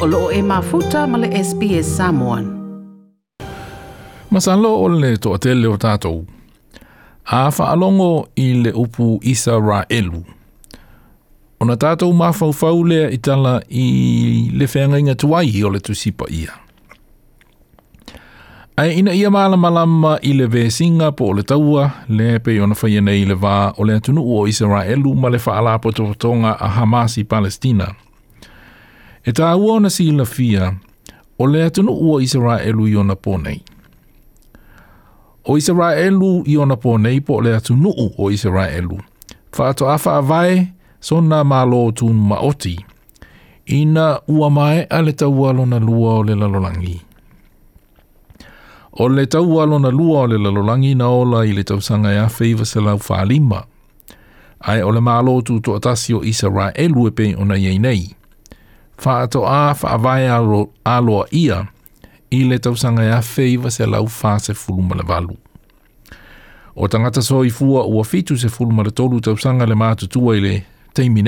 olo e mafuta male SPS Samoan. Masalo o le toa te leo tātou. A whaalongo i le upu Isa Raelu. O na tātou mawhauwhau lea i tala i le whenga inga tuai o le tusipa ia. Ai ina ia mala malama i le vesinga po o le taua, le pe ona whai nei le wā o le atunu o Israelu ma le whaalapototonga a Hamas i Palestina. Palestina. E tā ua ona si ila fia, o lea tunu ua Israelu i ona pōnei. O Israelu i ona pōnei po lea tunu u o Israelu. Whāto awha avae, so nā mālo o tūnu ma oti. Ina ua mai ale tau alona lua o le lalolangi. O le tau alo lua o le lalolangi na ola i le tau sanga ia e feiva se lau whālima. Ai o le mālo tū tō atasi o Israelu e pe ona iei nei. nei fa ato a fa avai alo ia i le tau sanga ia feiva se lau fa se fuluma le valu. O tangata so i fua ua fitu se fuluma le tolu tau sanga le mātutua i le teimi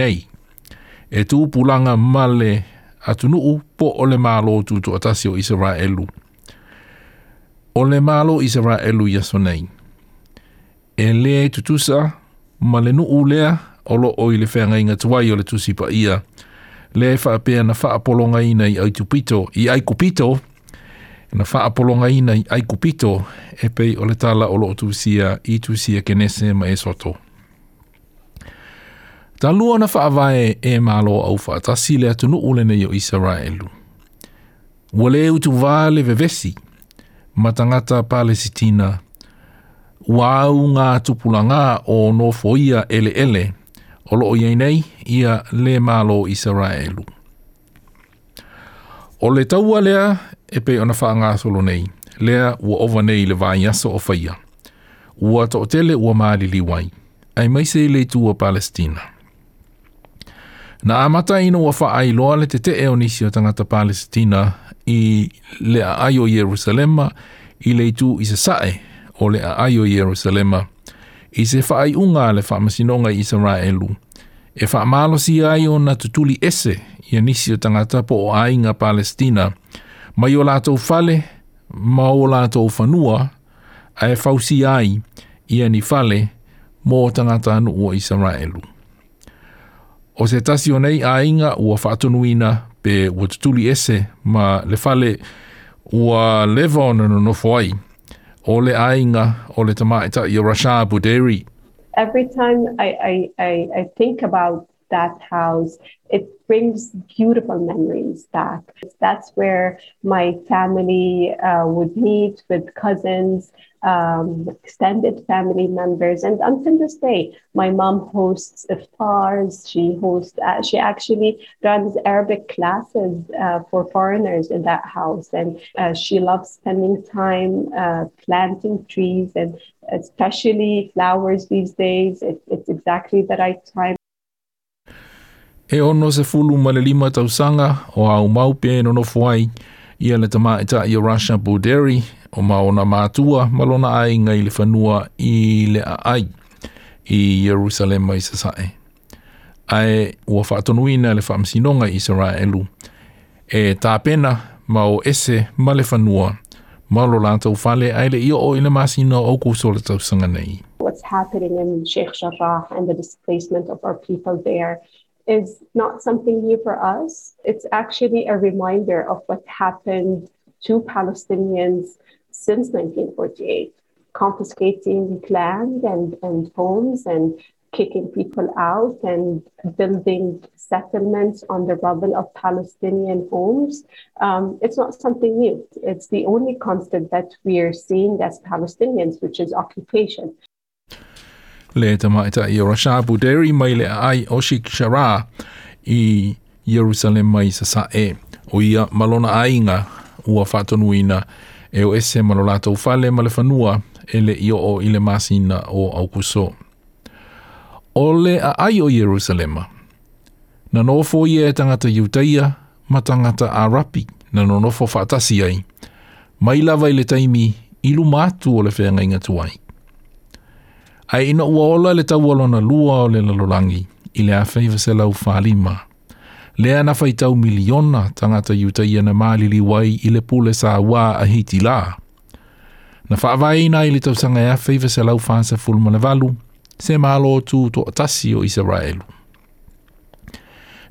E tū pulanga male atunuu po o le mālo tū atasi o Israelu. O le mālo Israelu ia so nei. E le tutusa male nuu lea o lo o i le whenga inga tuai o le tusipa ia. E le fa e pe na fa apolonga ina i aitupito i aikupito na fa apolonga ina i aikupito e pei o le tala o lo tu sia i tu sia kenese ma e soto ta lua na fa avae e malo au fa ta sile atu no ule i yo israelu wale utu vale vevesi ma tangata palestina wa au nga tupulanga o no foia ele ele o loo iei nei ia le mālo Israelu. O le taua lea e pe ona wha ngā solo nei, lea ua owa nei le vāi aso o whaia. Ua to tele ua māli liwai, ai mai se le tua Palestina. Na amata ino ua wha ai loa le te te eo nisi o tangata Palestina i lea ai o Jerusalema i le tu i se sae o lea ai o Jerusalema i se wha e ai unga le wha masinonga i Israelu. E wha malo si ai o na tutuli ese i anisi o tangata po o ai nga Palestina, mai o lātou fale, ma o lātou whanua, a e whau si ai i ani fale mō tangata anu o Israelu. O se tasi o nei ainga ua whaatunuina pe ua tutuli ese ma le fale ua leva o nono nofo ai, ainga tamaita i Rasha Buderi. Every time I, I, I, I think about that house, it brings beautiful memories back. That's where my family uh, would meet with cousins um, extended family members. And until this day, my mom hosts iftars. She hosts. Uh, she actually runs Arabic classes uh, for foreigners in that house, and uh, she loves spending time uh, planting trees and especially flowers these days. It, it's exactly the right time. E ono se fulu malelima tausanga o au maupe e nonofo ai ia le tama i Russia Buderi o maona mātua malona le whanua i le i ua whaatonuina le i e tāpena ma o ese ma le whanua ma lo lātou whale ai le māsina o kūso le tausanga nei. What's happening in Sheikh Jarrah and the displacement of our people there is not something new for us. It's actually a reminder of what happened to Palestinians since 1948, confiscating land and, and homes and kicking people out and building settlements on the rubble of Palestinian homes. Um, it's not something new. It's the only constant that we're seeing as Palestinians, which is occupation. لتمائتا mai le ميل اي اوشيك شرا i Jerusalem mai sa sa e o ia malona ainga ua whātonuina e o ese ma lo lātou ma le whanua e i o o i le o au kuso. O le a ai o Jerusalema, na nofo i e tangata iutaia ma tangata a rapi na nonofo whaatasi ai, mai lava i le taimi i lumatu o le whenga inga tuai. Ai ina ua ola le tau alona lua o le lalolangi i le awhaiva se lau whalima lea na faitau miliona tangata yuta ia na malili wai i le pule sa wā a hiti la. Na whaavai na i le tau sanga ea feiva se lau fansa fulma le valu, se malo tu to atasi o Israelu.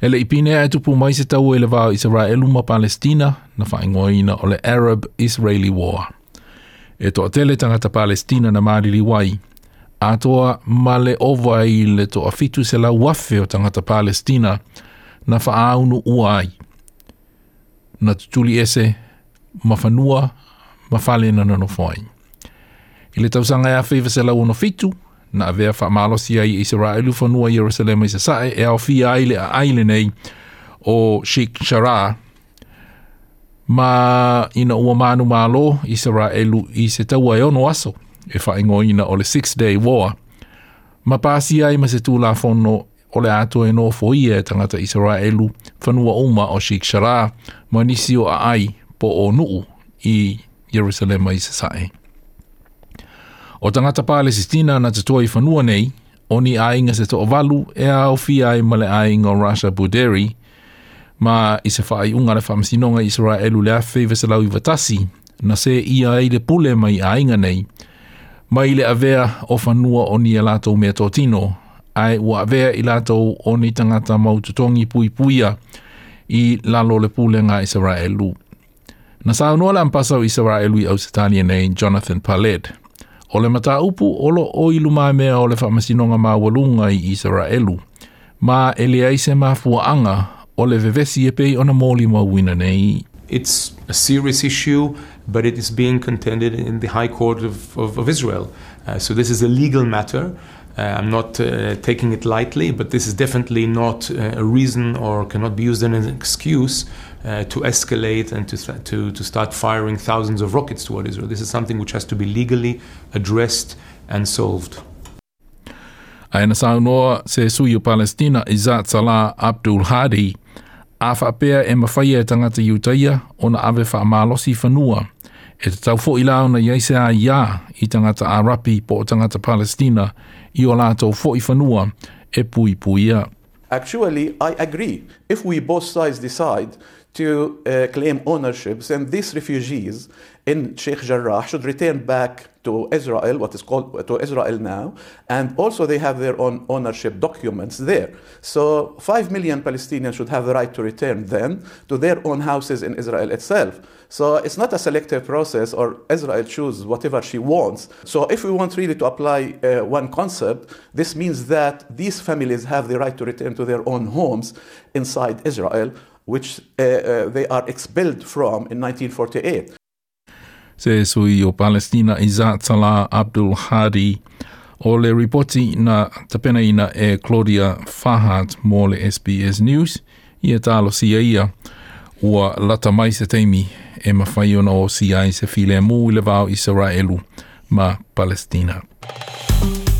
Ele ipine e tupu mai se tau e le vau Israelu ma Palestina na whaingoina o le Arab Israeli War. E toa tele tangata Palestina na malili wai, a toa male ovai le toa fitu se lau wafe o tangata Palestina, Palestina, na whaaunu uai. Na tuli ese, mawhanua, mawhale na nono fwai. I le tausanga ea whiwa se lau ono fitu, na avea wha malo si ai i se rā ilu whanua i Jerusalem i se sae, e au fi aile a aile nei o Sheikh Shara, ma ina ua manu malo i se rā ilu i se taua e ono aso, e wha ingo ina o le Six Day War, ma pāsi ai ma se tū la whono o le ato e no fo e tangata Israelu whanua oma o Sheikh Shara mo nisi o a ai po o nuu i Jerusalem i sasae. O tangata Palestina na te toi whanua nei, oni ainga se to o valu e a o fi ai male ainga o Russia Buderi ma i se whaai unga le whamasinonga Israelu le awhi veselau i watasi na se ia ai le pule mai ainga nei mai le avea o whanua o ni e mea tō tino ai i o ni tangata pui puia i lalo le Israelu. Na sa unua la Israelu i nei Jonathan O le mata upu olo o ilu mai mea o le whamasinonga i Israelu. Ma ele aise o le vevesi e pei ona mōli nei. It's a serious issue, but it is being contended in the High Court of, of, of Israel. Uh, so this is a legal matter. Uh, I'm not uh, taking it lightly, but this is definitely not uh, a reason or cannot be used as an excuse uh, to escalate and to, th- to, to start firing thousands of rockets toward Israel. This is something which has to be legally addressed and solved. Aina noa se suyu Palestina izat Salah Abdul Hadi afa pea e mawhaia e tangata iutaia o ave wha malosi fanua E te tau fo i lao na iaisea ia i tangata Arapi po o tangata Palestina i o lātou fo i whanua e pui pui a. Actually, I agree. If we both sides decide to uh, claim ownerships, and these refugees in Sheikh Jarrah should return back to Israel, what is called to Israel now, and also they have their own ownership documents there. So, five million Palestinians should have the right to return then to their own houses in Israel itself. So, it's not a selective process, or Israel chooses whatever she wants. So, if we want really to apply uh, one concept, this means that these families have the right to return to their own homes inside Israel which uh, uh, they are expelled from in 1948. Se sui o Palestina i za tala Abdul Hadi o le ripoti na tapena ina e Claudia Fahad mō le SBS News i e talo sia ia ua lata mai se teimi e mawhai ona o sia i se file mō i le vau Israelu ma Palestina. Palestina.